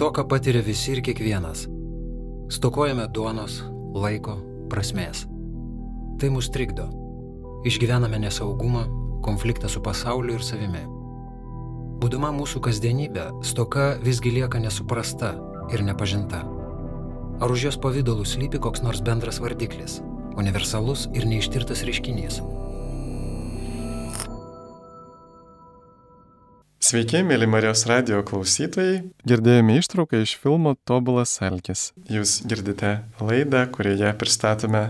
Stoką patiria visi ir kiekvienas. Stokojame duonos, laiko, prasmės. Tai mus trikdo. Išgyvename nesaugumą, konfliktą su pasauliu ir savimi. Būdama mūsų kasdienybė, stoka visgi lieka nesuprasta ir nepažinta. Ar už jos pavydalų slypi koks nors bendras vardiklis, universalus ir neištirtas reiškinys? Sveiki, mėly Marijos radio klausytojai. Girdėjome ištrauką iš filmo Tobulas Alkis. Jūs girdite laidą, kurioje pristatome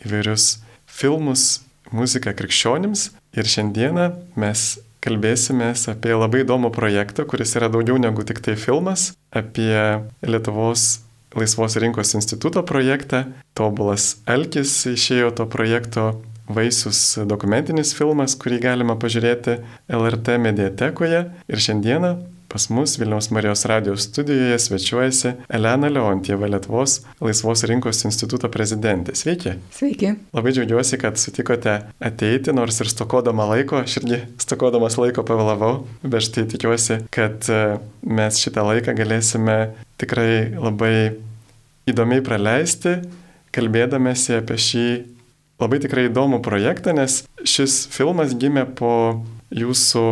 įvairius filmus, muziką krikščionims. Ir šiandieną mes kalbėsime apie labai įdomų projektą, kuris yra daugiau negu tik tai filmas, apie Lietuvos Laisvos rinkos instituto projektą. Tobulas Alkis išėjo to projekto vaisius dokumentinis filmas, kurį galima pažiūrėti LRT mediatekoje. Ir šiandieną pas mus Vilniaus Marijos radijos studijoje svečiuojasi Elena Leontieva Lietuvos Laisvos rinkos instituto prezidentė. Sveiki. Sveiki. Labai džiaugiuosi, kad sutikote ateiti, nors ir stokodama laiko, aš irgi stokodamas laiko pavėlavau, bet štai tikiuosi, kad e, mes šitą laiką galėsime tikrai labai įdomiai praleisti, kalbėdamėsi apie šį labai tikrai įdomų projektą, nes šis filmas gimė po jūsų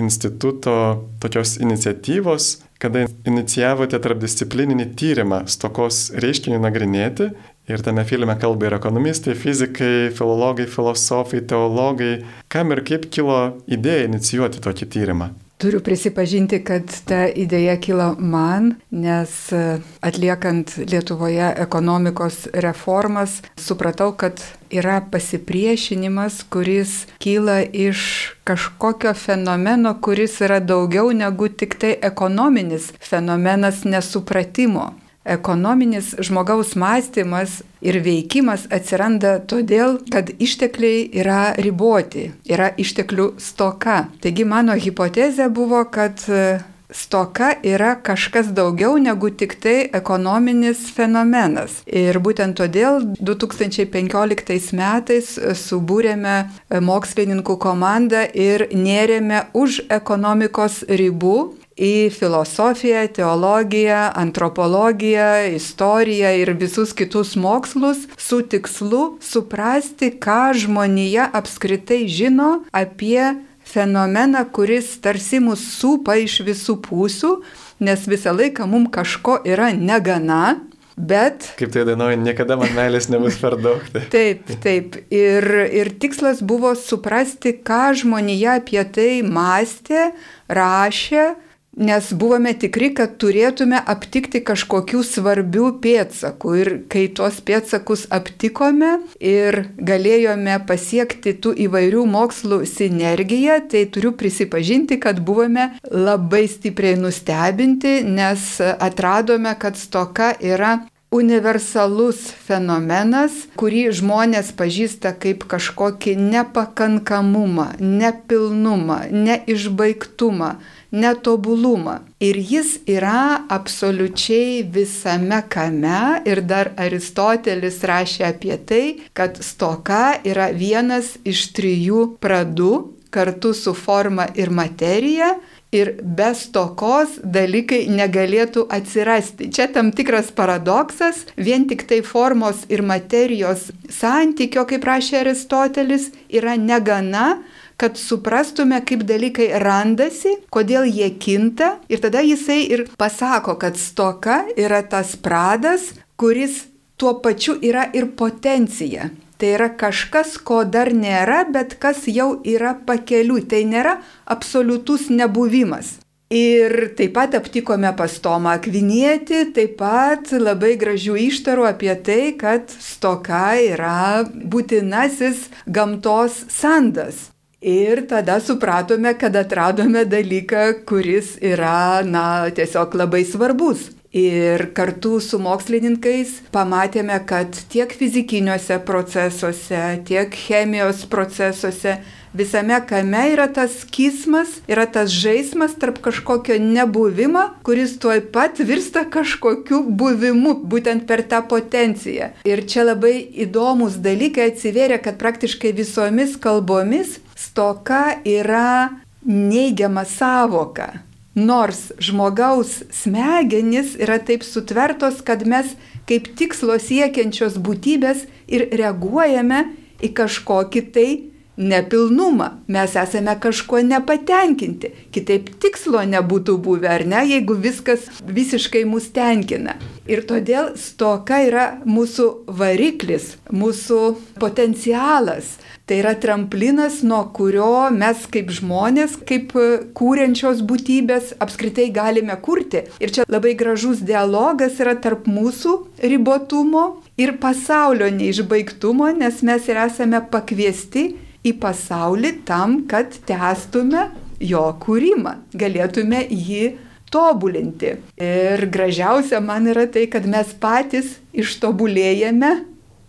instituto tokios iniciatyvos, kada inicijavote tarpdisciplininį tyrimą stokos reiškinių nagrinėti. Ir tame filme kalba ir ekonomistai, fizikai, filologai, filosofai, teologai. Kam ir kaip kilo idėja inicijuoti tokį tyrimą? Turiu prisipažinti, kad ta idėja kilo man, nes e, atliekant Lietuvoje ekonomikos reformas, supratau, kad yra pasipriešinimas, kuris kyla iš kažkokio fenomeno, kuris yra daugiau negu tik tai ekonominis fenomenas nesupratimo. Ekonominis žmogaus mąstymas ir veikimas atsiranda todėl, kad ištekliai yra riboti, yra išteklių stoka. Taigi mano hipotezė buvo, kad e, stoka yra kažkas daugiau negu tik tai ekonominis fenomenas. Ir būtent todėl 2015 metais subūrėme mokslininkų komandą ir nėrėme už ekonomikos ribų į filosofiją, teologiją, antropologiją, istoriją ir visus kitus mokslus su tikslu suprasti, ką žmonija apskritai žino apie fenomeną, kuris tarsi mus supa iš visų pusių, nes visą laiką mums kažko yra negana, Bet. Kaip tai dainuoja, niekada man meilės nebus per daug. Tai. Taip, taip. Ir, ir tikslas buvo suprasti, ką žmonija apie tai mąstė, rašė, nes buvome tikri, kad turėtume aptikti kažkokių svarbių pėdsakų. Ir kai tuos pėdsakus aptikome ir galėjome pasiekti tų įvairių mokslų sinergiją, tai turiu prisipažinti, kad buvome labai stipriai nustebinti, nes atradome, kad stoka yra universalus fenomenas, kurį žmonės pažįsta kaip kažkokį nepakankamumą, nepilnumą, neišbaigtumą netobulumą. Ir jis yra absoliučiai visame kame ir dar Aristotelis rašė apie tai, kad stoka yra vienas iš trijų pradų kartu su forma ir materija. Ir be stokos dalykai negalėtų atsirasti. Čia tam tikras paradoksas, vien tik tai formos ir materijos santykio, kaip rašė Aristotelis, yra negana, kad suprastume, kaip dalykai randasi, kodėl jie kinta. Ir tada jisai ir pasako, kad stoka yra tas pradas, kuris tuo pačiu yra ir potencija. Tai yra kažkas, ko dar nėra, bet kas jau yra pakeliui. Tai nėra absoliutus nebuvimas. Ir taip pat aptikome pas Tomą Akvinietį, taip pat labai gražių ištarų apie tai, kad stoka yra būtinasis gamtos sandas. Ir tada supratome, kad atradome dalyką, kuris yra, na, tiesiog labai svarbus. Ir kartu su mokslininkais pamatėme, kad tiek fizikiniuose procesuose, tiek chemijos procesuose, visame kame yra tas kismas, yra tas žaidimas tarp kažkokio nebuvimo, kuris tuoj pat virsta kažkokiu buvimu, būtent per tą potenciją. Ir čia labai įdomus dalykai atsiveria, kad praktiškai visomis kalbomis stoka yra neigiama savoka. Nors žmogaus smegenys yra taip sutvertos, kad mes kaip tikslo siekiančios būtybės ir reaguojame į kažkokį tai nepilnumą. Mes esame kažkuo nepatenkinti. Kitaip tikslo nebūtų buvę, ar ne, jeigu viskas visiškai mus tenkina. Ir todėl stoka yra mūsų variklis, mūsų potencialas. Tai yra tramplinas, nuo kurio mes kaip žmonės, kaip kūrenčios būtybės apskritai galime kurti. Ir čia labai gražus dialogas yra tarp mūsų ribotumo ir pasaulio neišbaigtumo, nes mes ir esame pakviesti į pasaulį tam, kad tęstume jo kūrimą, galėtume jį tobulinti. Ir gražiausia man yra tai, kad mes patys ištobulėjame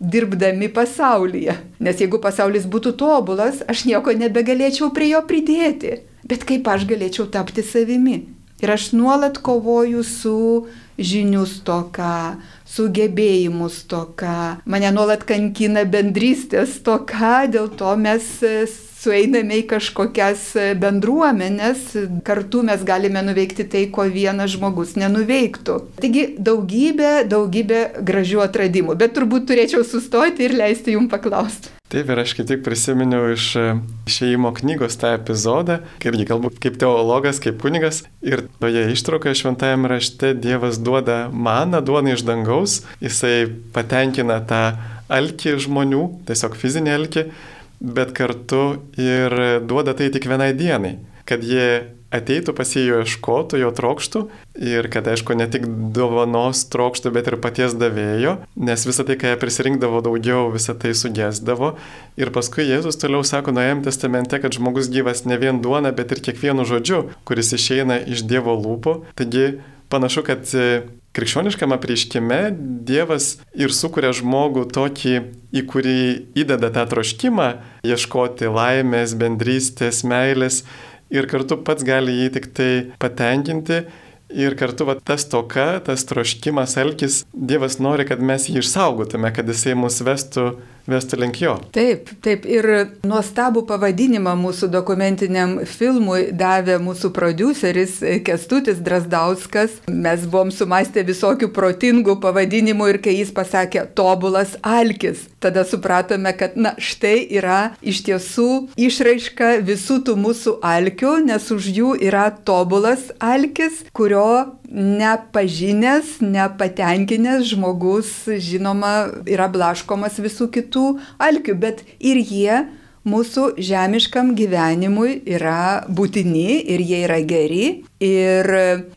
dirbdami pasaulyje. Nes jeigu pasaulis būtų tobulas, aš nieko nebegalėčiau prie jo pridėti. Bet kaip aš galėčiau tapti savimi? Ir aš nuolat kovoju su žinių stoka, sugebėjimų stoka, mane nuolat kankina bendrystės stoka, dėl to mes e, sueiname į kažkokias e, bendruomenės, kartu mes galime nuveikti tai, ko vienas žmogus nenuveiktų. Taigi daugybė, daugybė gražių atradimų, bet turbūt turėčiau sustoti ir leisti jums paklausti. Taip, ir aš kaip tik prisiminiau iš e, išėjimo knygos tą epizodą, irgi galbūt kaip teologas, kaip kunigas, ir toje ištraukoje šventajame rašte Dievas duoda maną, duoną iš dangaus, jisai patenkina tą alkį žmonių, tiesiog fizinį alkį, bet kartu ir duoda tai tik vienai dienai, kad jie ateitų pas jį jo ieškotų, jo trokštų ir kad, aišku, ne tik dovanos trokštų, bet ir paties davėjo, nes visą tai, ką jie prisirinkdavo daugiau, visą tai sugesdavo. Ir paskui Jėzus toliau sako Naujam testamente, kad žmogus gyvas ne vien duona, bet ir kiekvienu žodžiu, kuris išeina iš Dievo lūpų. Taigi panašu, kad e, krikščioniškame prieškime Dievas ir sukuria žmogų tokį, į kurį įdeda tą troškimą ieškoti laimės, bendrystės, meilės ir kartu pats gali jį tik tai patenkinti. Ir kartu va, tas toka, tas troškimas, elkis, Dievas nori, kad mes jį išsaugotume, kad jisai mus vestų vestų link jo. Taip, taip. Ir nuostabų pavadinimą mūsų dokumentiniam filmui davė mūsų produceris Kestutis Drasdauskas. Mes buvom sumastę visokių protingų pavadinimų ir kai jis pasakė tobulas alkis, tada supratome, kad na štai yra iš tiesų išraiška visų tų mūsų alkių, nes už jų yra tobulas alkis, kurio nepažinęs, nepatenkinęs žmogus, žinoma, yra blaškomas visų kitų alkių, bet ir jie mūsų žemiškam gyvenimui yra būtini ir jie yra geri. Ir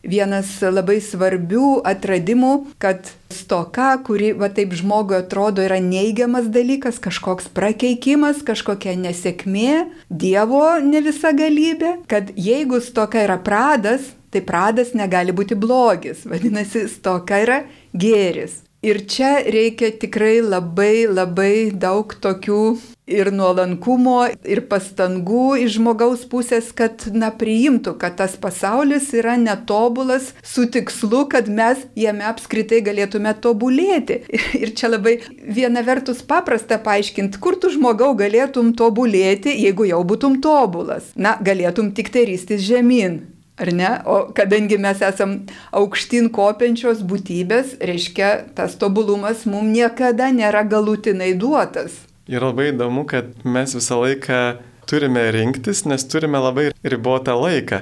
vienas labai svarbių atradimų, kad stoka, kuri va taip žmogui atrodo yra neigiamas dalykas, kažkoks prakeikimas, kažkokia nesėkmė, Dievo ne visa galybė, kad jeigu stoka yra pradas, tai pradas negali būti blogis, vadinasi, stoka yra gėris. Ir čia reikia tikrai labai labai daug tokių ir nuolankumo, ir pastangų iš žmogaus pusės, kad, na, priimtų, kad tas pasaulis yra netobulas su tikslu, kad mes jame apskritai galėtume tobulėti. Ir čia labai viena vertus paprasta paaiškinti, kur tu žmogau galėtum tobulėti, jeigu jau būtum tobulas. Na, galėtum tik tai ristis žemyn. Ar ne? O kadangi mes esam aukštin kopiančios būtybės, reiškia, tas tobulumas mums niekada nėra galutinai duotas. Ir labai įdomu, kad mes visą laiką turime rinktis, nes turime labai ribotą laiką.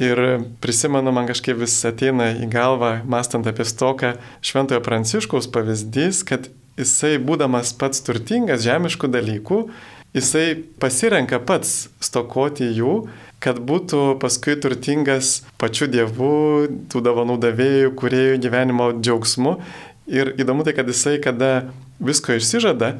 Ir prisimenu, man kažkaip vis ateina į galvą, mastant apie stoką, Šventojo Pranciškaus pavyzdys, kad jisai, būdamas pats turtingas žemiškų dalykų, jisai pasirenka pats stokoti jų kad būtų paskui turtingas pačiu Dievu, tų dovanų davėjų, kuriejų gyvenimo džiaugsmu. Ir įdomu tai, kad jisai, kada visko išsižada,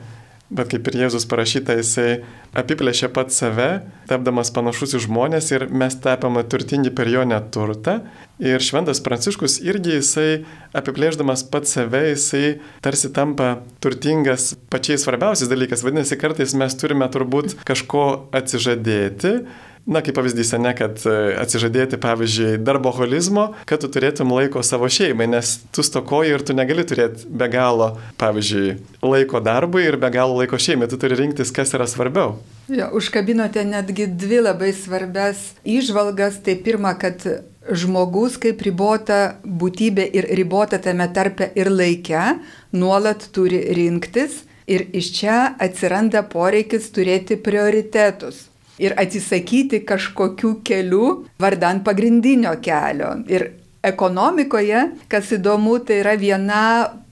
bet kaip ir Jėzus parašyta, jisai apiplėšė pat save, tapdamas panašus į žmonės ir mes tapame turtingi per jo neturtą. Ir šventas Pranciškus irgi jisai apiplėždamas pat save, jisai tarsi tampa turtingas pačiais svarbiausiais dalykais. Vadinasi, kartais mes turime turbūt kažko atsižadėti Na, kaip pavyzdys, ne, kad e, atsižadėti, pavyzdžiui, darboholizmo, kad tu turėtum laiko savo šeimai, nes tu stokoji ir tu negali turėti be galo, pavyzdžiui, laiko darbui ir be galo laiko šeimai, tu turi rinktis, kas yra svarbiau. Jo, užkabinote netgi dvi labai svarbias išvalgas. Tai pirma, kad žmogus kaip ribota būtybė ir ribota tame tarpe ir laike nuolat turi rinktis ir iš čia atsiranda poreikis turėti prioritetus ir atsisakyti kažkokių kelių vardant pagrindinio kelio. Ir ekonomikoje, kas įdomu, tai yra viena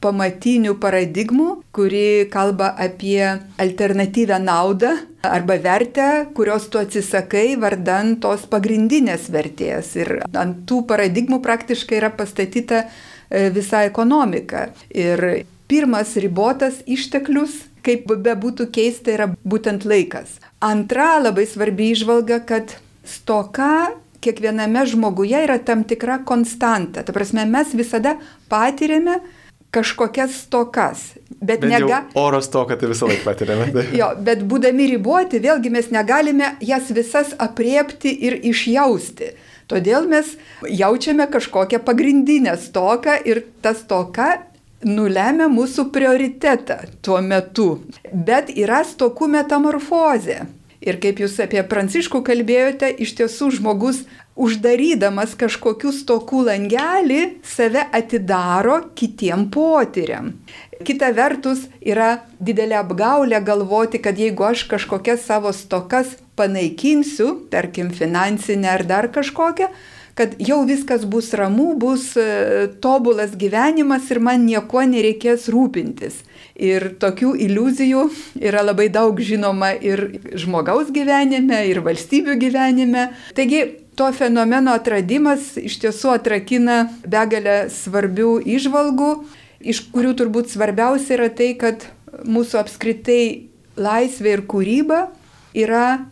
pamatinių paradigmų, kuri kalba apie alternatyvę naudą arba vertę, kurios tu atsisakai vardant tos pagrindinės vertės. Ir ant tų paradigmų praktiškai yra pastatyta e, visa ekonomika. Ir pirmas ribotas išteklius kaip bebūtų keista, yra būtent laikas. Antra labai svarbi išvalga, kad stoka kiekviename žmoguje yra tam tikra konstanta. Ta prasme, mes visada patiriame kažkokias stokas. Bet, bet nega... oro stoką tai visą laiką patiriame. Jo, bet būdami riboti, vėlgi mes negalime jas visas apriepti ir išjausti. Todėl mes jaučiame kažkokią pagrindinę stoką ir ta stoka nulemia mūsų prioritetą tuo metu. Bet yra stokų metamorfozė. Ir kaip jūs apie Pranciškų kalbėjote, iš tiesų žmogus uždarydamas kažkokių stokų langelį save atidaro kitiem potyriam. Kita vertus yra didelė apgaulė galvoti, kad jeigu aš kažkokias savo stokas panaikinsiu, tarkim finansinę ar dar kažkokią, kad jau viskas bus ramu, bus e, tobulas gyvenimas ir man nieko nereikės rūpintis. Ir tokių iliuzijų yra labai daug žinoma ir žmogaus gyvenime, ir valstybių gyvenime. Taigi to fenomeno atradimas iš tiesų atrakina begalę svarbių išvalgų, iš kurių turbūt svarbiausia yra tai, kad mūsų apskritai laisvė ir kūryba yra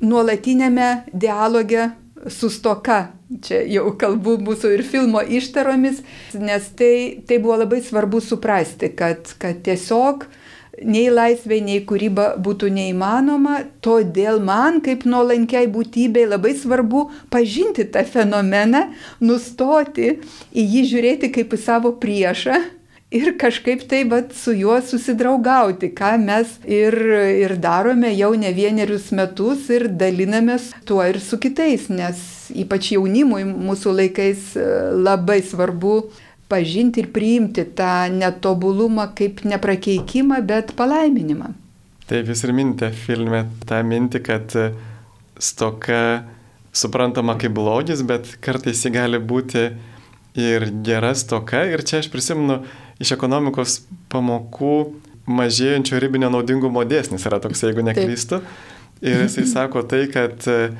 nuolatinėme dialoge su stoka. Čia jau kalbu mūsų ir filmo ištaromis, nes tai, tai buvo labai svarbu suprasti, kad, kad tiesiog nei laisvė, nei kūryba būtų neįmanoma, todėl man kaip nuolankiai būtybei labai svarbu pažinti tą fenomeną, nustoti į jį žiūrėti kaip į savo priešą ir kažkaip tai vat, su juo susidraugauti, ką mes ir, ir darome jau ne vienerius metus ir dalinamės tuo ir su kitais, nes ypač jaunimui mūsų laikais e, labai svarbu pažinti ir priimti tą netobulumą kaip neprakeikimą, bet palaiminimą. Taip, jūs ir minite filme tą mintį, kad e, stoka suprantama kaip blogis, bet kartais ji gali būti ir gera stoka. Ir čia aš prisimenu, iš ekonomikos pamokų mažėjančio ribinio naudingumo dėsnis yra toks, jeigu neklystu. Ir jisai sako tai, kad e,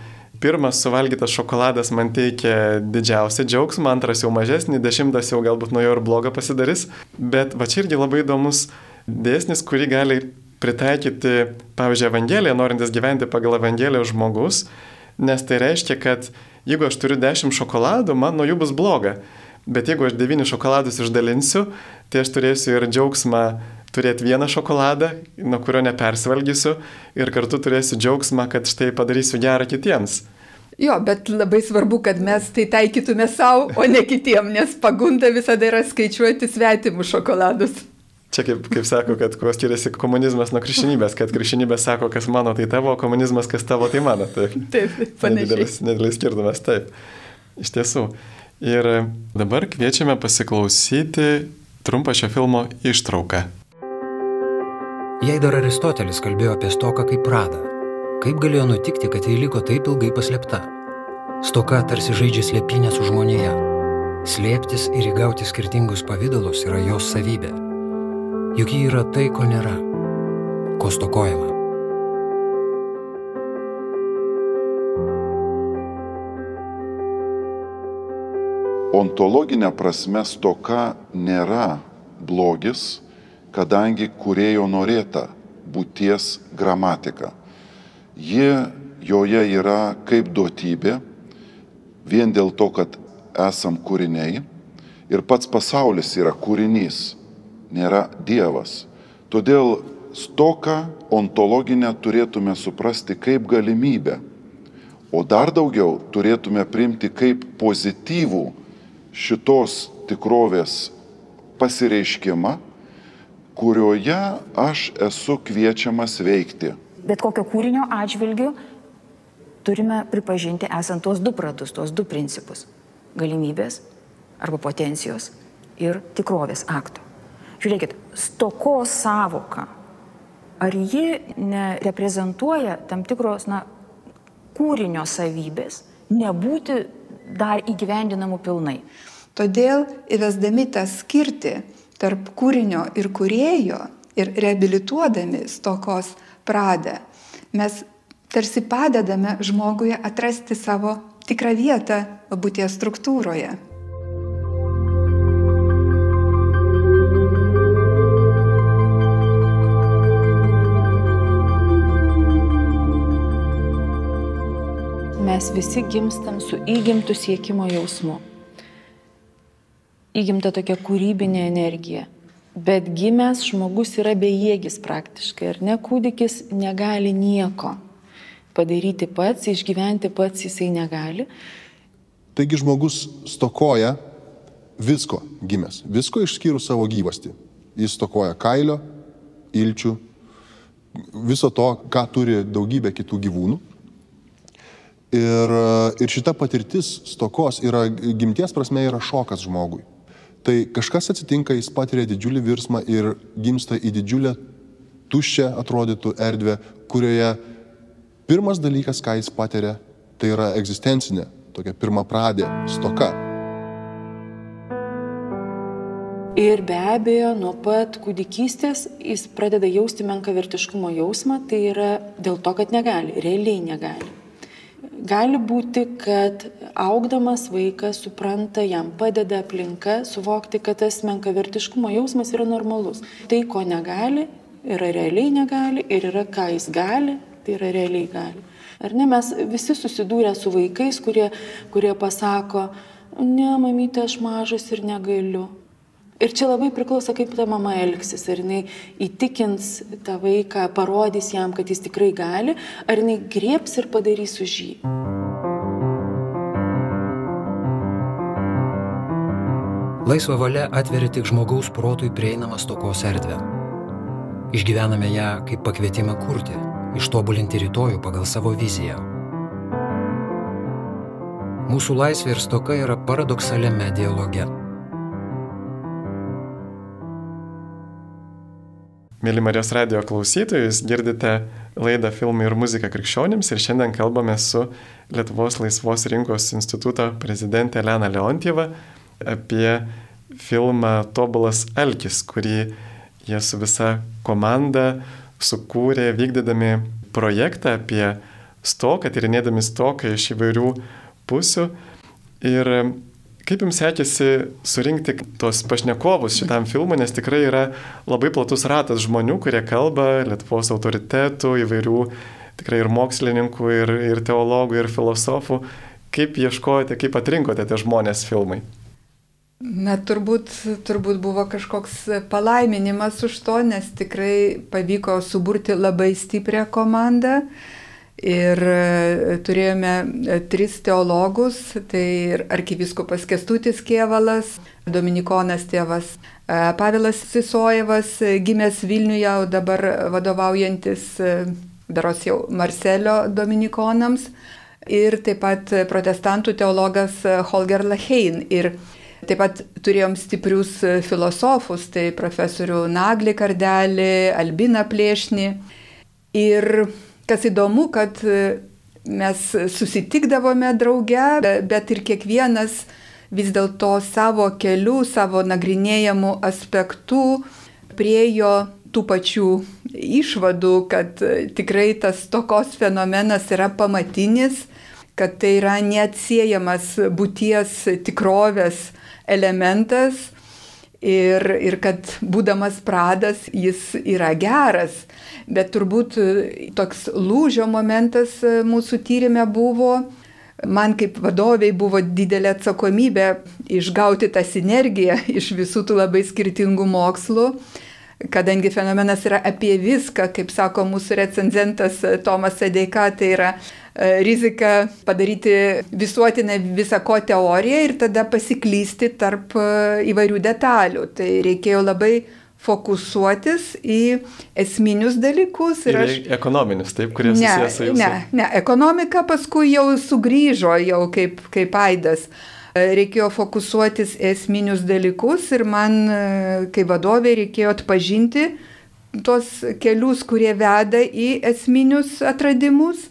pirmas suvalgytas šokoladas man teikia didžiausią džiaugsmą, antras jau mažesnį, dešimtas jau galbūt nuo jo ir blogą pasidarys. Bet va čia irgi labai įdomus dėsnis, kurį gali pritaikyti, pavyzdžiui, Evangeliją, norintis gyventi pagal Evangeliją žmogus, nes tai reiškia, kad jeigu aš turiu dešimt šokoladų, man nuo jų bus bloga. Bet jeigu aš devynis šokoladus išdalinsiu, tai aš turėsiu ir džiaugsmą turėti vieną šokoladą, nuo kurio nepersivalgysiu, ir kartu turėsiu džiaugsmą, kad štai padarysiu gerą kitiems. Jo, bet labai svarbu, kad mes tai taikytume savo, o ne kitiem, nes pagunda visada yra skaičiuoti svetimus šokoladus. Čia kaip, kaip sako, kad kuo skiriasi komunizmas nuo krikščionybės, kad krikščionybė sako, kas mano, tai tavo, o komunizmas, kas tavo, tai mano. Tai taip, panašiai. Nedidelis, nedidelis skirtumas, taip. Iš tiesų. Ir dabar kviečiame pasiklausyti trumpą šio filmo ištrauką. Jei dar Aristotelis kalbėjo apie stoką kaip pradą, kaip galėjo nutikti, kad ji liko taip ilgai paslėpta? Stoka tarsi žaidžia slėpinę su žmonėje. Slėptis ir įgauti skirtingus pavydalus yra jos savybė. Juk ji yra tai, ko nėra, ko stokojama. Ontologinė prasme stoka nėra blogis, kadangi kurėjo norėta būties gramatika. Ji joje yra kaip duotybė, vien dėl to, kad esam kūriniai ir pats pasaulis yra kūrinys, nėra Dievas. Todėl stoką ontologinę turėtume suprasti kaip galimybę, o dar daugiau turėtume priimti kaip pozityvų šitos tikrovės pasireiškimą, kurioje aš esu kviečiamas veikti. Bet kokio kūrinio atžvilgiu turime pripažinti esant tuos du pradus, tuos du principus. galimybės arba potencijos ir tikrovės akto. Žiūrėkit, stokos savoka, ar ji nereprezentuoja tam tikros na, kūrinio savybės, nebūti dar įgyvendinamų pilnai. Todėl įvesdami tą skirtį tarp kūrinio ir kurėjo ir reabilituodami stokos pradą, mes tarsi padedame žmogui atrasti savo tikrą vietą būties struktūroje. Mes visi gimstam su įgimtų siekimo jausmu. Įgimta tokia kūrybinė energija. Bet gimęs žmogus yra bejėgis praktiškai, ar ne kūdikis negali nieko padaryti pats, išgyventi pats jisai negali. Taigi žmogus stokoja visko gimęs, visko išskyrus savo gyvasti. Jis stokoja kailio, ilčių, viso to, ką turi daugybė kitų gyvūnų. Ir, ir šita patirtis stokos yra, gimties prasme yra šokas žmogui. Tai kažkas atsitinka, jis patiria didžiulį virsmą ir gimsta į didžiulę tuščią atrodytų erdvę, kurioje pirmas dalykas, ką jis patiria, tai yra egzistencinė, tokia pirma pradė, stoka. Ir be abejo, nuo pat kūdikystės jis pradeda jausti menkavertiškumo jausmą, tai yra dėl to, kad negali, realiai negali. Gali būti, kad augdamas vaikas supranta, jam padeda aplinka suvokti, kad tas menkavertiškumo jausmas yra normalus. Tai, ko negali, yra realiai negali ir yra, ką jis gali, tai yra realiai gali. Ar ne, mes visi susidūrę su vaikais, kurie, kurie pasako, ne, mamytė, aš mažas ir negaliu. Ir čia labai priklauso, kaip ta mama elgsis. Ar jinai įtikins tą vaiką, parodys jam, kad jis tikrai gali, ar jinai grieps ir padarys už jį. Laisva valia atveria tik žmogaus protui prieinamą stokos erdvę. Išgyvename ją kaip pakvietimą kurti, ištobulinti rytojų pagal savo viziją. Mūsų laisvė ir stoka yra paradoksaliame dialoge. Mėly Marijos radio klausytojus, girdite laidą Filmai ir muzika krikščionims ir šiandien kalbame su Lietuvos laisvos rinkos instituto prezidentė Lena Leontieva apie filmą Tobulas Elkis, kurį jie su visa komanda sukūrė vykdydami projektą apie stoką, tyrinėdami stoką iš įvairių pusių. Ir Kaip jums sekėsi surinkti tos pašnekovus šitam filmui, nes tikrai yra labai platus ratas žmonių, kurie kalba, Lietuvos autoritetų, įvairių tikrai ir mokslininkų, ir, ir teologų, ir filosofų. Kaip ieškojate, kaip atrinkote tie žmonės filmai? Na, turbūt, turbūt buvo kažkoks palaiminimas už to, nes tikrai pavyko suburti labai stiprią komandą. Ir e, turėjome e, tris teologus, tai ir arkiviskupas Kestutis Kievalas, Dominikonas tėvas e, Pavilas Sisojevas, gimęs Vilniuje, o dabar vadovaujantis daros jau Marselio Dominikonams, ir taip pat protestantų teologas Holger Lachein. Ir Taip pat turėjom stiprius filosofus, tai profesorių Naglį Kardelį, Albiną Plėšnį. Ir Kas įdomu, kad e, mes susitikdavome drauge, bet ir kiekvienas vis dėlto savo kelių, savo nagrinėjamų aspektų priejo tų pačių išvadų, kad e, tikrai tas tokos fenomenas yra pamatinis, kad tai yra neatsiejamas būties tikrovės elementas ir, ir kad būdamas pradas jis yra geras. Bet turbūt e, toks lūžio momentas e, mūsų tyrimė buvo, man kaip vadoviai buvo didelė atsakomybė išgauti tą sinergiją iš visų tų labai skirtingų mokslų, kadangi fenomenas yra apie viską, kaip sako mūsų recenzentas e, Tomas Sedeika, tai yra rizika padaryti visuotinę visako teoriją ir tada pasiklysti tarp įvairių detalių. Tai reikėjo labai fokusuotis į esminius dalykus. Ir, ir aš... ekonominius, taip, kurie susijęs su jūsų. Ne, ne, ekonomika paskui jau sugrįžo, jau kaip, kaip aidas. Reikėjo fokusuotis esminius dalykus ir man, kaip vadovė, reikėjo atpažinti tos kelius, kurie veda į esminius atradimus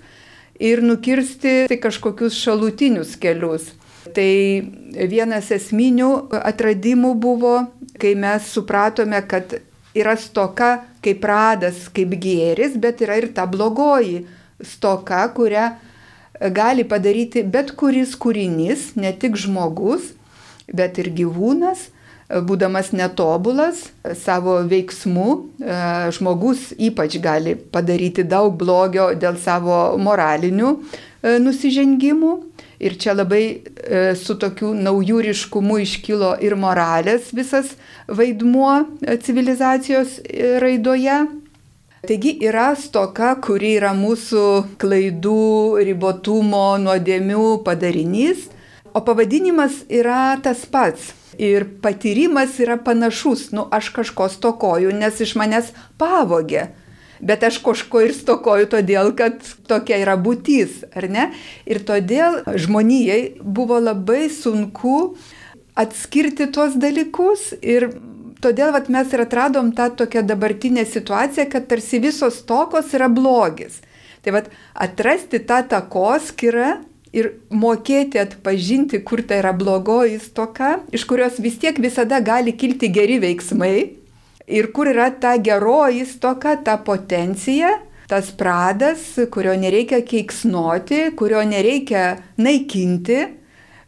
ir nukirsti kažkokius šalutinius kelius. Tai vienas esminių atradimų buvo, kai mes supratome, kad yra stoka kaip pradas, kaip gėris, bet yra ir ta blogoji stoka, kurią gali padaryti bet kuris kūrinys, ne tik žmogus, bet ir gyvūnas, būdamas netobulas savo veiksmu, e, žmogus ypač gali padaryti daug blogio dėl savo moralinių e, nusižengimų. Ir čia labai e, su tokiu naujūriškumu iškilo ir moralės visas vaidmuo civilizacijos raidoje. Taigi yra stoka, kuri yra mūsų klaidų, ribotumo, nuodėmių padarinys, o pavadinimas yra tas pats Ir patyrimas yra panašus, nu aš kažko stokoju, nes iš manęs pavogė. Bet aš kažko ir stokoju todėl, kad tokia yra būtis, ar ne? Ir todėl žmonijai buvo labai sunku atskirti tuos dalykus ir todėl vat, mes ir atradom tą tokią dabartinę situaciją, kad tarsi visos tokos yra blogis. Tai vat atrasti tą takoskirą ir mokėti atpažinti, kur tai yra blogoji stoka, iš kurios vis tiek visada gali kilti geri veiksmai ir kur yra ta geroji stoka, ta potencija, tas pradas, kurio nereikia keiksnoti, kurio nereikia naikinti,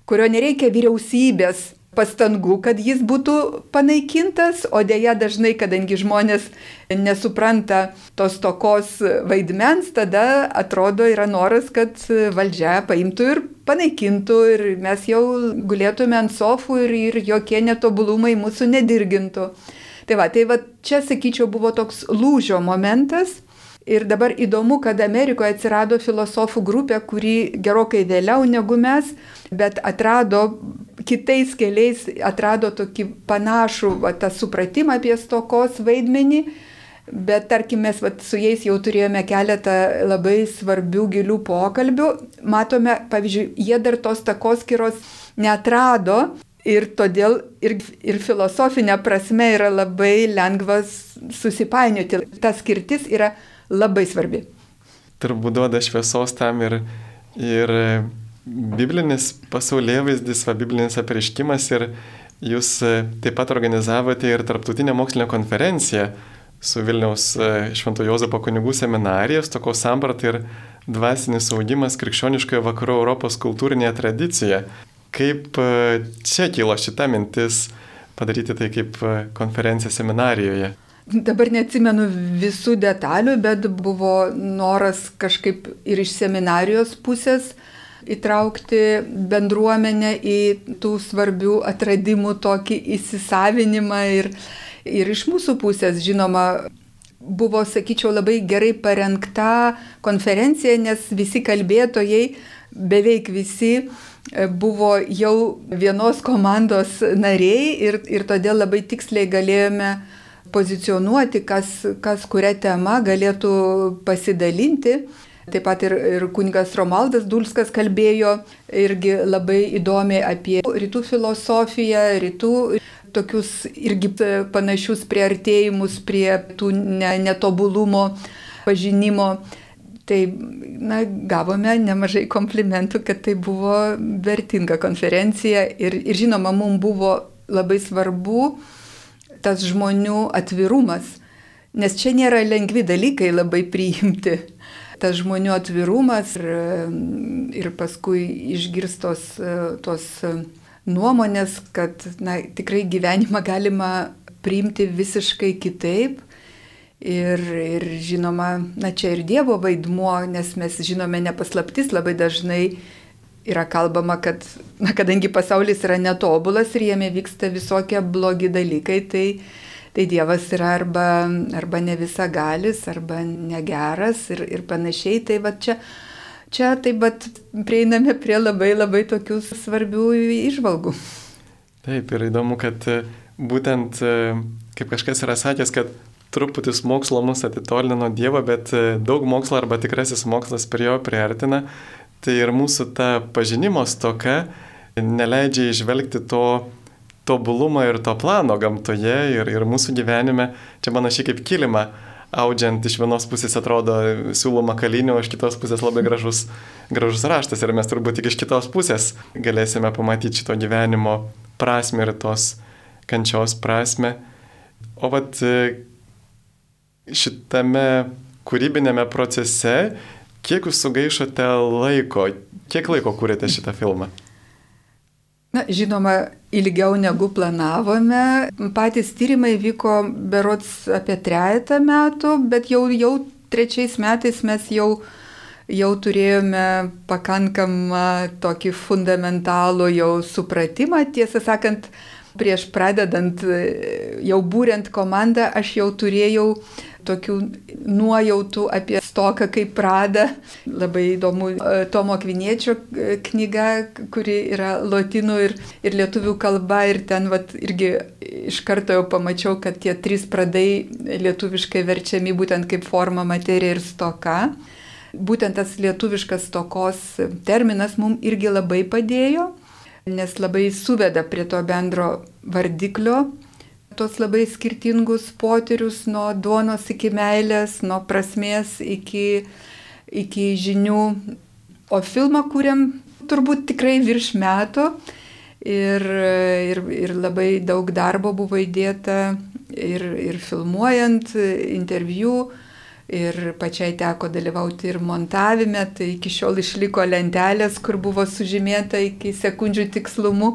kurio nereikia vyriausybės pastangų, kad jis būtų panaikintas, o dėja dažnai, kadangi žmonės nesupranta tos tokos vaidmens, tada atrodo yra noras, kad valdžia paimtų ir panaikintų ir mes jau gulėtume ant sofų ir, ir jokie netobulumai mūsų nedirgintų. Tai va, tai va čia, sakyčiau, buvo toks lūžio momentas. Ir dabar įdomu, kad Amerikoje atsirado filosofų grupė, kuri gerokai vėliau negu mes, bet atrado kitais keliais atrado tokį panašų va, tą supratimą apie stokos vaidmenį. Bet tarkim, mes vat, su jais jau turėjome keletą labai svarbių gilių pokalbių. Matome, pavyzdžiui, jie dar tos takoskiros neatrado ir todėl ir, ir filosofinė prasme yra labai lengvas susipainioti. Ta skirtis yra labai svarbi. Turbūt duoda šviesos tam ir, ir biblinis pasaulyje vaizdis, va, biblinis apreiškimas ir jūs e, taip pat organizavote ir tarptautinę mokslinę konferenciją su Vilniaus e, Švento Jozapo kunigų seminarija, toko samprata ir dvasinis augimas krikščioniškoje vakarų Europos kultūrinėje tradicijoje. Kaip e, čia kilo šita mintis padaryti tai kaip konferencija seminarijoje? Dabar neatsimenu visų detalių, bet buvo noras kažkaip ir iš seminarijos pusės įtraukti bendruomenę į tų svarbių atradimų tokį įsisavinimą ir, ir iš mūsų pusės, žinoma, buvo, sakyčiau, labai gerai parengta konferencija, nes visi kalbėtojai, beveik visi, buvo jau vienos komandos nariai ir, ir todėl labai tiksliai galėjome pozicionuoti, kas, kas kuria tema galėtų pasidalinti. Taip pat ir, ir kunigas Romaldas Dulskas kalbėjo irgi labai įdomiai apie rytų filosofiją, rytų tokius irgi panašius priartėjimus prie tų ne, netobulumo pažinimo. Tai na, gavome nemažai komplimentų, kad tai buvo vertinga konferencija ir, ir žinoma, mums buvo labai svarbu tas žmonių atvirumas, nes čia nėra lengvi dalykai labai priimti tas žmonių atvirumas ir, ir paskui išgirstos tos nuomonės, kad na, tikrai gyvenimą galima priimti visiškai kitaip. Ir, ir žinoma, na čia ir Dievo vaidmuo, nes mes žinome nepaslaptis labai dažnai yra kalbama, kad, na, kadangi pasaulis yra netobulas ir jame vyksta visokie blogi dalykai, tai tai Dievas yra arba, arba ne visagalis, arba negeras ir, ir panašiai. Tai va čia, čia taip pat prieiname prie labai labai tokių svarbių išvalgų. Taip, ir įdomu, kad e, būtent, e, kaip kažkas yra sakęs, kad truputis mokslo mus atitolina nuo Dievo, bet e, daug mokslo arba tikrasis mokslas prie jo priartina. Tai ir mūsų ta pažinimo stoka neleidžia išvelgti to tobulumą ir to plano gamtoje ir, ir mūsų gyvenime. Čia panašiai kaip kilima audžiant iš vienos pusės atrodo siūloma kalinio, iš kitos pusės labai gražus, gražus raštas ir mes turbūt tik iš kitos pusės galėsime pamatyti šito gyvenimo prasme ir tos kančios prasme. O vat šitame kūrybinėme procese, kiek jūs sugaišote laiko, kiek laiko kūrėte šitą filmą? Na, žinoma, ilgiau negu planavome. Patys tyrimai vyko berots apie trejata metų, bet jau, jau trečiais metais mes jau, jau turėjome pakankamą tokį fundamentalų jau supratimą. Tiesą sakant, prieš pradedant, jau būrent komandą, aš jau turėjau tokių nuojautų apie stoką kaip Prada. Labai įdomu e, Tomo Kviniečio e, knyga, kuri yra lotynų ir, ir lietuvių kalba ir ten vat, irgi iš karto jau pamačiau, kad tie trys pradai lietuviškai verčiami būtent kaip forma, materija ir stoka. Būtent tas lietuviškas stokos terminas mums irgi labai padėjo, nes labai suveda prie to bendro vardiklio tos labai skirtingus potyrius nuo duonos iki meilės, nuo prasmės iki, iki žinių. O filmą kūrėm turbūt tikrai virš metų ir, ir, ir labai daug darbo buvo įdėta ir, ir filmuojant interviu. Ir pačiai teko dalyvauti ir montavime, tai iki šiol išliko lentelės, kur buvo sužymėta iki sekundžių tikslumu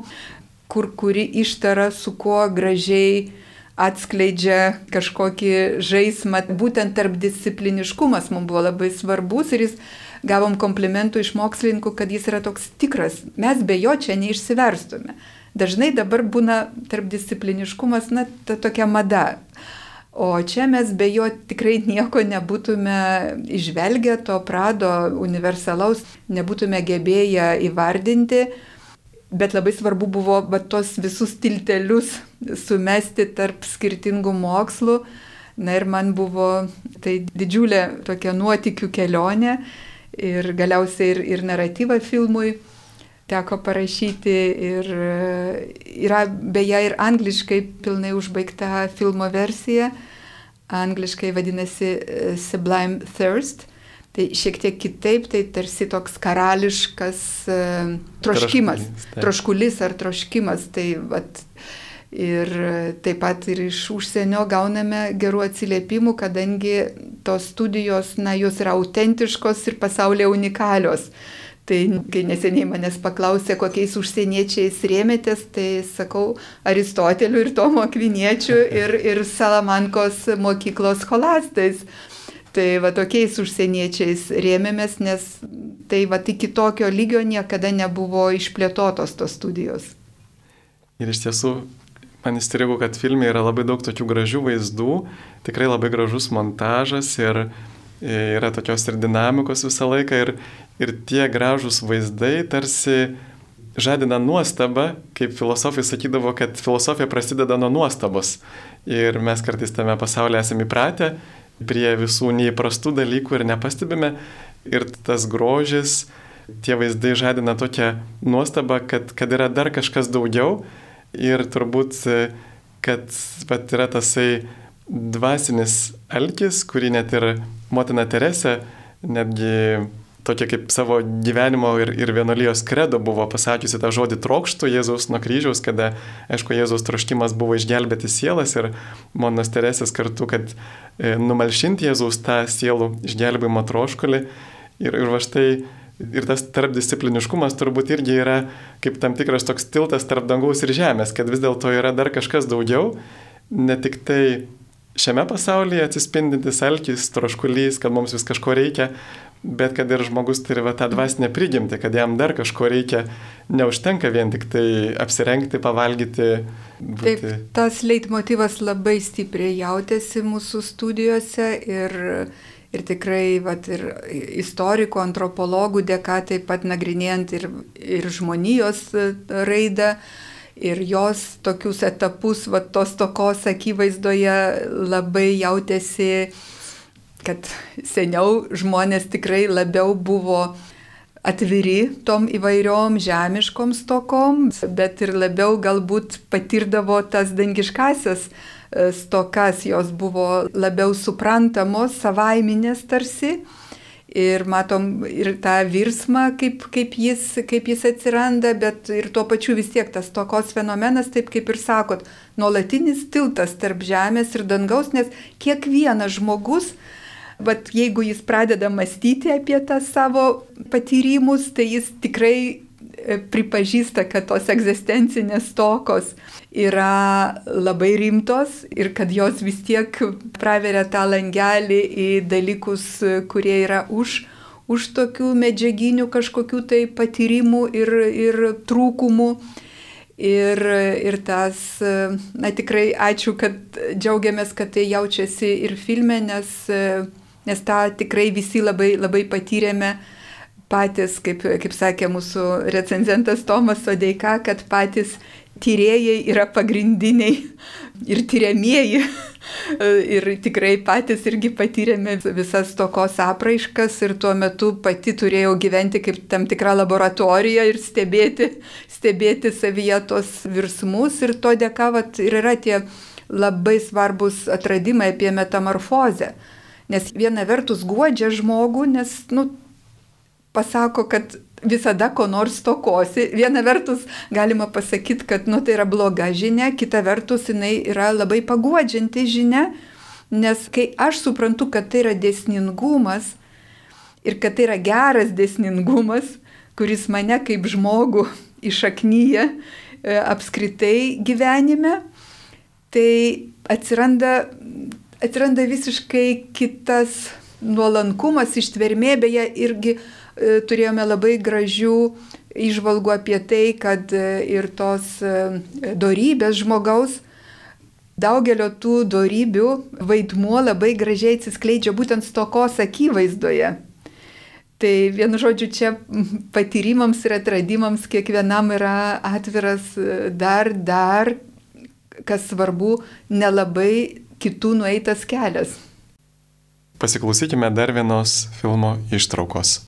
kur kuri ištara su kuo gražiai atskleidžia kažkokį žaismą. Būtent tarp discipliniškumas mums buvo labai svarbus ir jis gavom komplimentų iš mokslininkų, kad jis yra toks tikras. Mes be jo čia neišsiverstume. Dažnai dabar būna tarp discipliniškumas, na, ta tokia mada. O čia mes be jo tikrai nieko nebūtume išvelgę, to prado universalaus nebūtume gebėję įvardinti bet labai svarbu buvo va, tos visus tiltelius sumesti tarp skirtingų mokslų. Na ir man buvo tai didžiulė tokia nuotikių kelionė ir galiausiai ir, ir naratyvą filmui teko parašyti ir yra beje ir angliškai pilnai užbaigta filmo versija. Angliškai vadinasi Sublime Thirst. Tai šiek tiek kitaip, tai tarsi toks karališkas uh, troškimas, troškulys, troškulis ar troškimas. Tai, vat, ir taip pat ir iš užsienio gauname gerų atsiliepimų, kadangi tos studijos, na, jos yra autentiškos ir pasaulyje unikalios. Tai kai neseniai manęs paklausė, kokiais užsieniečiais rėmėtės, tai sakau Aristoteliu ir Tomo Akviniečiu ir, ir Salamankos mokyklos holastais. Tai va tokiais užsieniečiais rėmėmės, nes tai va iki tokio lygio niekada nebuvo išplėtotos tos studijos. Ir iš tiesų, man įstrigo, kad filme yra labai daug tokių gražių vaizdų, tikrai labai gražus montažas ir yra tokios ir dinamikos visą laiką ir, ir tie gražus vaizdai tarsi žadina nuostabą, kaip filosofai sakydavo, kad filosofija prasideda nuo nuostabos. Ir mes kartais tame pasaulyje esame įpratę prie visų neįprastų dalykų ir nepastebime. Ir tas grožis, tie vaizdai žadina tokią nuostabą, kad, kad yra dar kažkas daugiau. Ir turbūt, kad pat yra tasai dvasinis alkis, kurį net ir motina Teresė netgi tokia kaip savo gyvenimo ir, ir vienolyjos kredo buvo pasakiusi tą žodį trokštų Jėzaus nuo kryžiaus, kada, aišku, Jėzaus troškimas buvo išgelbėti sielas ir monas Teresės kartu, kad e, numalšinti Jėzaus tą sielų išgelbėjimo troškulį. Ir, ir va štai ir tas tarpdiscipliniškumas turbūt irgi yra kaip tam tikras toks tiltas tarp dangaus ir žemės, kad vis dėlto yra dar kažkas daugiau, ne tik tai šiame pasaulyje atsispindintis alkis, troškulys, kad mums vis kažko reikia, bet kad ir žmogus turi va, tą dvasinę prigimtį, kad jam dar kažko reikia, neužtenka vien tik tai apsirengti, pavalgyti. Būti. Taip, tas leitmotivas labai stipriai jautėsi mūsų studijose ir, ir tikrai vat, ir istorikų, antropologų dėka taip pat nagrinėjant ir, ir žmonijos raidą. Ir jos tokius etapus, va, tos tokos akivaizdoje labai jautėsi kad seniau žmonės tikrai labiau buvo atviri tom įvairiom žemiškom stokom, bet ir labiau galbūt patirdavo tas dangiškasias e, stokas, jos buvo labiau suprantamos, savaiminės tarsi. Ir matom ir tą virsmą, kaip, kaip, jis, kaip jis atsiranda, bet ir tuo pačiu vis tiek tas tokos fenomenas, taip kaip ir sakot, nuolatinis tiltas tarp žemės ir dangaus, nes kiekvienas žmogus bet jeigu jis pradeda mąstyti apie tą savo patyrimus, tai jis tikrai e, pripažįsta, kad tos egzistencinės tokos yra labai rimtos ir kad jos vis tiek praveria tą langelį į dalykus, kurie yra už, už tokių medžiaginių kažkokių tai patyrimų ir, ir trūkumų. Ir, ir tas, na tikrai ačiū, kad džiaugiamės, kad tai jaučiasi ir filme, nes nes tą tikrai visi labai, labai patyrėme. Patys, kaip, kaip sakė mūsų recenzentas Tomas Sodeika, kad patys tyrėjai yra pagrindiniai ir tyriamieji. ir tikrai patys irgi patyrėme visas tokos apraiškas ir tuo metu pati turėjau gyventi kaip tam tikra laboratorija ir stebėti, stebėti savyje tos virsmus. Ir to dėka vat, ir yra tie labai svarbus atradimai apie metamorfozę Nes viena vertus guodžia žmogų, nes, nu, pasako, kad visada ko nors tokosi. Viena vertus galima pasakyti, kad nu, tai yra bloga žinia, kita vertus jinai yra labai paguodžianti žinia, nes kai aš suprantu, kad tai yra desningumas ir kad tai yra geras desningumas, kuris mane kaip žmogų išaknyje apskritai gyvenime, tai atsiranda atsiranda visiškai kitas nuolankumas, ištvermė, beje, irgi e, turėjome labai gražių išvalgų apie tai, kad e, ir tos e, dorybės žmogaus, daugelio tų dorybių vaidmuo labai gražiai atsiskleidžia būtent stokos akivaizdoje. Tai vienu žodžiu, čia patyrimams ir atradimams kiekvienam yra atviras dar, dar, kas svarbu, nelabai kitų nueitas kelias. Pasiklausykime dar vienos filmo ištraukos.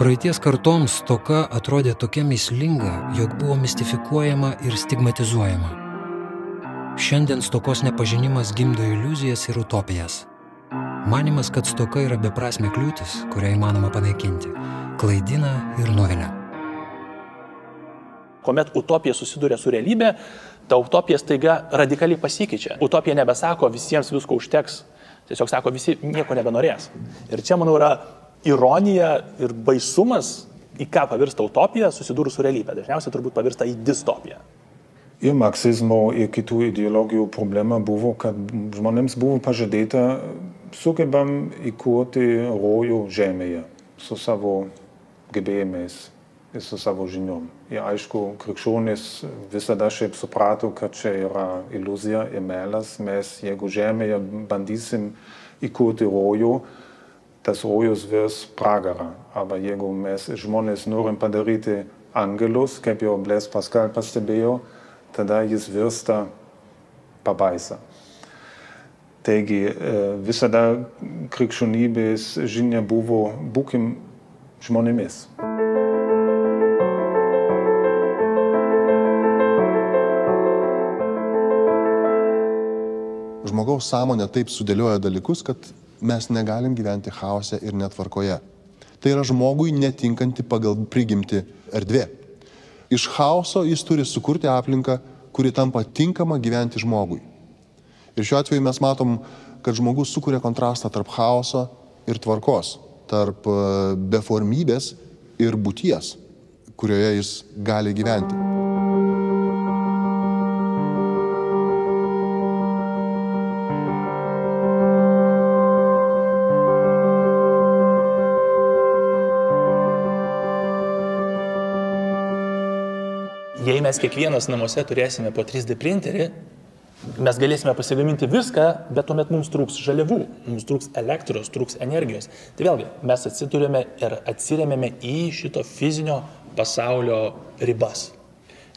Praeities kartoms toka atrodė tokia mislinga, jog buvo mistifikuojama ir stigmatizuojama. Šiandien stokos nepažinimas gimdo iliuzijas ir utopijas. Manimas, kad stoka yra beprasme kliūtis, kurią įmanoma panaikinti, klaidina ir nuvilia. Kuomet utopija susiduria su realybė, ta utopija staiga radikaliai pasikeičia. Utopija nebesako visiems visko užteks, tiesiog sako visi nieko nebenorės. Ir čia, manau, yra ironija ir baisumas, į ką pavirsta utopija susidūrus su realybė. Dažniausiai turbūt pavirsta į distopiją. Ir marksizmo, ir kitų ideologijų problema buvo, kad žmonėms buvo pažadėta sugebam įkurti rojų žemėje su savo gebėjimais ir su savo žiniom. Ir aišku, krikščionys visada šiaip suprato, kad čia yra iliuzija ir melas. Mes, jeigu žemėje bandysim įkurti rojų, tas rojus virs pragarą. Arba jeigu mes žmonės norim padaryti angelus, kaip jau Bles Pascal pastebėjo, tada jis virsta pabaisa. Taigi e, visada krikščionybės žinia buvo būkim žmonėmis. Žmogaus sąmonė taip sudėlioja dalykus, kad mes negalim gyventi chaose ir netvarkoje. Tai yra žmogui netinkanti pagal prigimti erdvė. Iš chaoso jis turi sukurti aplinką, kuri tampa tinkama gyventi žmogui. Ir šiuo atveju mes matom, kad žmogus sukuria kontrastą tarp chaoso ir tvarkos, tarp e, beformybės ir būties, kurioje jis gali gyventi. Mes kiekvienas namuose turėsime po 3D printerį, mes galėsime pasigaminti viską, bet tuomet mums trūks žaliavų, mums trūks elektros, trūks energijos. Tai vėlgi, mes atsidurėme ir atsiriamėme į šito fizinio pasaulio ribas.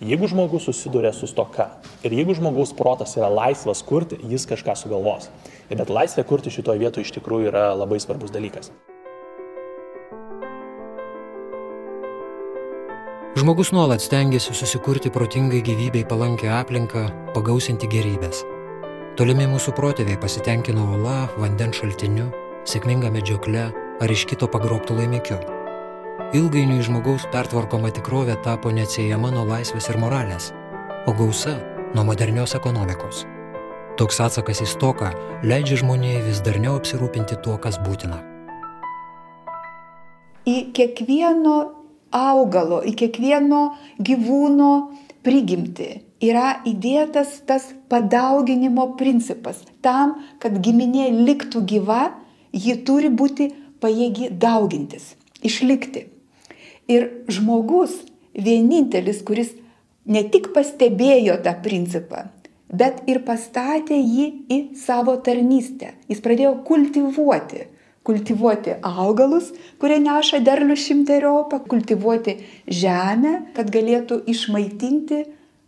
Jeigu žmogus susiduria su stoka ir jeigu žmogaus protas yra laisvas kurti, jis kažką sugalvos. Bet laisvė kurti šitoje vietoje iš tikrųjų yra labai svarbus dalykas. Žmogus nuolat stengiasi susikurti protingai gyvybei palankę aplinką, pagausinti gerybės. Tolimi mūsų protėviai pasitenkino ola, vandens šaltiniu, sėkminga medžiokle ar iš kito pagrobtų laimikiu. Ilgainiui žmogaus pertvarkoma tikrovė tapo neatsiejama nuo laisvės ir moralės, o gausa nuo modernios ekonomikos. Toks atsakas į stoką leidžia žmonijai vis darniau apsirūpinti tuo, kas būtina. Į kiekvieno augalo, į kiekvieno gyvūno prigimti yra įdėtas tas padauginimo principas. Tam, kad giminė liktų gyva, ji turi būti pajėgi daugintis, išlikti. Ir žmogus vienintelis, kuris ne tik pastebėjo tą principą, bet ir pastatė jį į savo tarnystę. Jis pradėjo kultivuoti. Kultivuoti augalus, kurie neša derlių šimteriopą, kultivuoti žemę, kad galėtų išmaitinti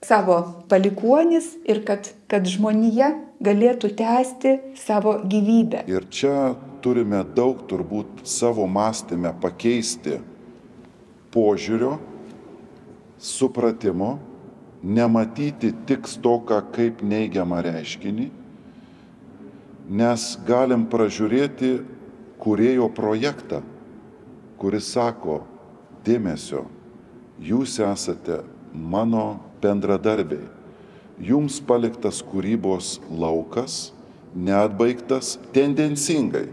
savo palikuonis ir kad, kad žmonija galėtų tęsti savo gyvybę. Ir čia turime daug turbūt savo mąstymę pakeisti požiūrio, supratimo, nematyti tik stoką kaip neigiamą reiškinį, nes galim pražiūrėti kurėjo projektą, kuris sako, dėmesio, jūs esate mano bendradarbiai, jums paliktas kūrybos laukas, neatbaigtas tendencingai.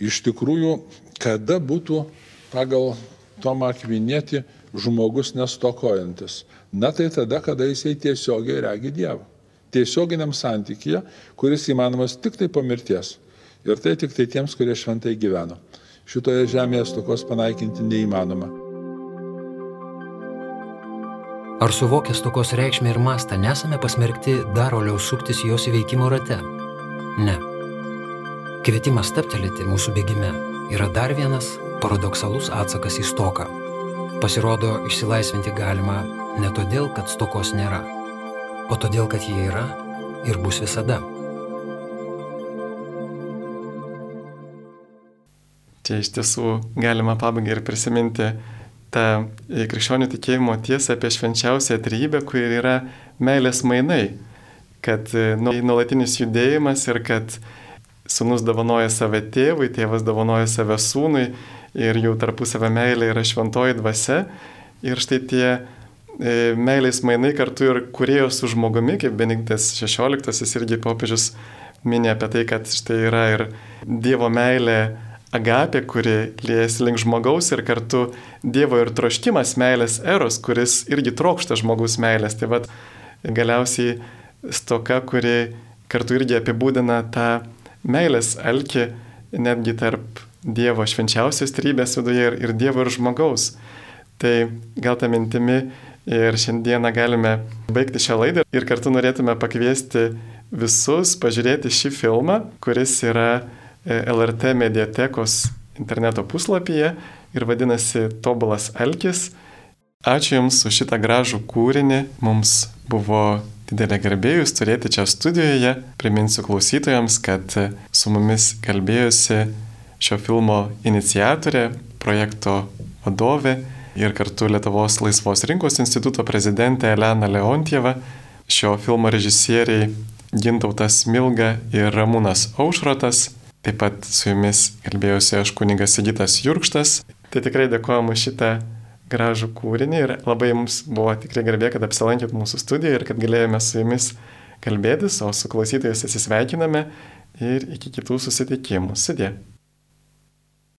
Iš tikrųjų, kada būtų pagal Tomą Akvinėti žmogus nestokojantis? Na tai tada, kada jisai tiesiogiai regi Dievą. Tiesioginiam santykėje, kuris įmanomas tik tai po mirties. Ir tai tik tai tiems, kurie šventai gyveno. Šitoje žemėje stokos panaikinti neįmanoma. Ar suvokę stokos reikšmę ir mastą nesame pasmerkti dar oliau suktis jos įveikimo rate? Ne. Kvietimas steptelėti mūsų bėgime yra dar vienas paradoksalus atsakas į stoką. Pasirodo, išsilaisvinti galima ne todėl, kad stokos nėra, o todėl, kad jie yra ir bus visada. Čia iš tiesų galima pabaigai ir prisiminti tą krikščionių tikėjimo tiesą apie švenčiausią trybę, kuri yra meilės mainai. Kad nu, nuolatinis judėjimas ir kad sunus dovanoja save tėvui, tėvas dovanoja save sūnui ir jų tarpusavę meilė yra šventoji dvasia. Ir štai tie e, meilės mainai kartu ir kurėjo su žmogumi, kaip Benediktas XVI irgi popiežius minė apie tai, kad štai yra ir Dievo meilė agapė, kuri liejasi link žmogaus ir kartu Dievo ir troškimas meilės eros, kuris irgi trokšta žmogaus meilės. Tai vad galiausiai stoka, kuri kartu irgi apibūdina tą meilės alkį netgi tarp Dievo švenčiausios trybės viduje ir, ir Dievo ir žmogaus. Tai gal tą mintimi ir šiandieną galime baigti šią laidą ir kartu norėtume pakviesti visus pažiūrėti šį filmą, kuris yra LRT mediatekos interneto puslapyje ir vadinasi Tobulas Alkis. Ačiū Jums už šitą gražų kūrinį. Mums buvo didelė garbė Jūs turėti čia studijoje. Priminsiu klausytojams, kad su mumis kalbėjusi šio filmo iniciatorė, projekto vadovė ir kartu Lietuvos laisvos rinkos instituto prezidentė Elena Leontieva, šio filmo režisieriai Gintautas Milga ir Ramūnas Aušrotas. Taip pat su jumis kalbėjusi aš kunigas Sigitas Jurkštas. Tai tikrai dėkojom už šitą gražų kūrinį ir labai mums buvo tikrai garbė, kad apsilankėt mūsų studijoje ir kad galėjome su jumis kalbėtis, o su klausytojais atsisveikiname ir iki kitų susitikimų. Sudė.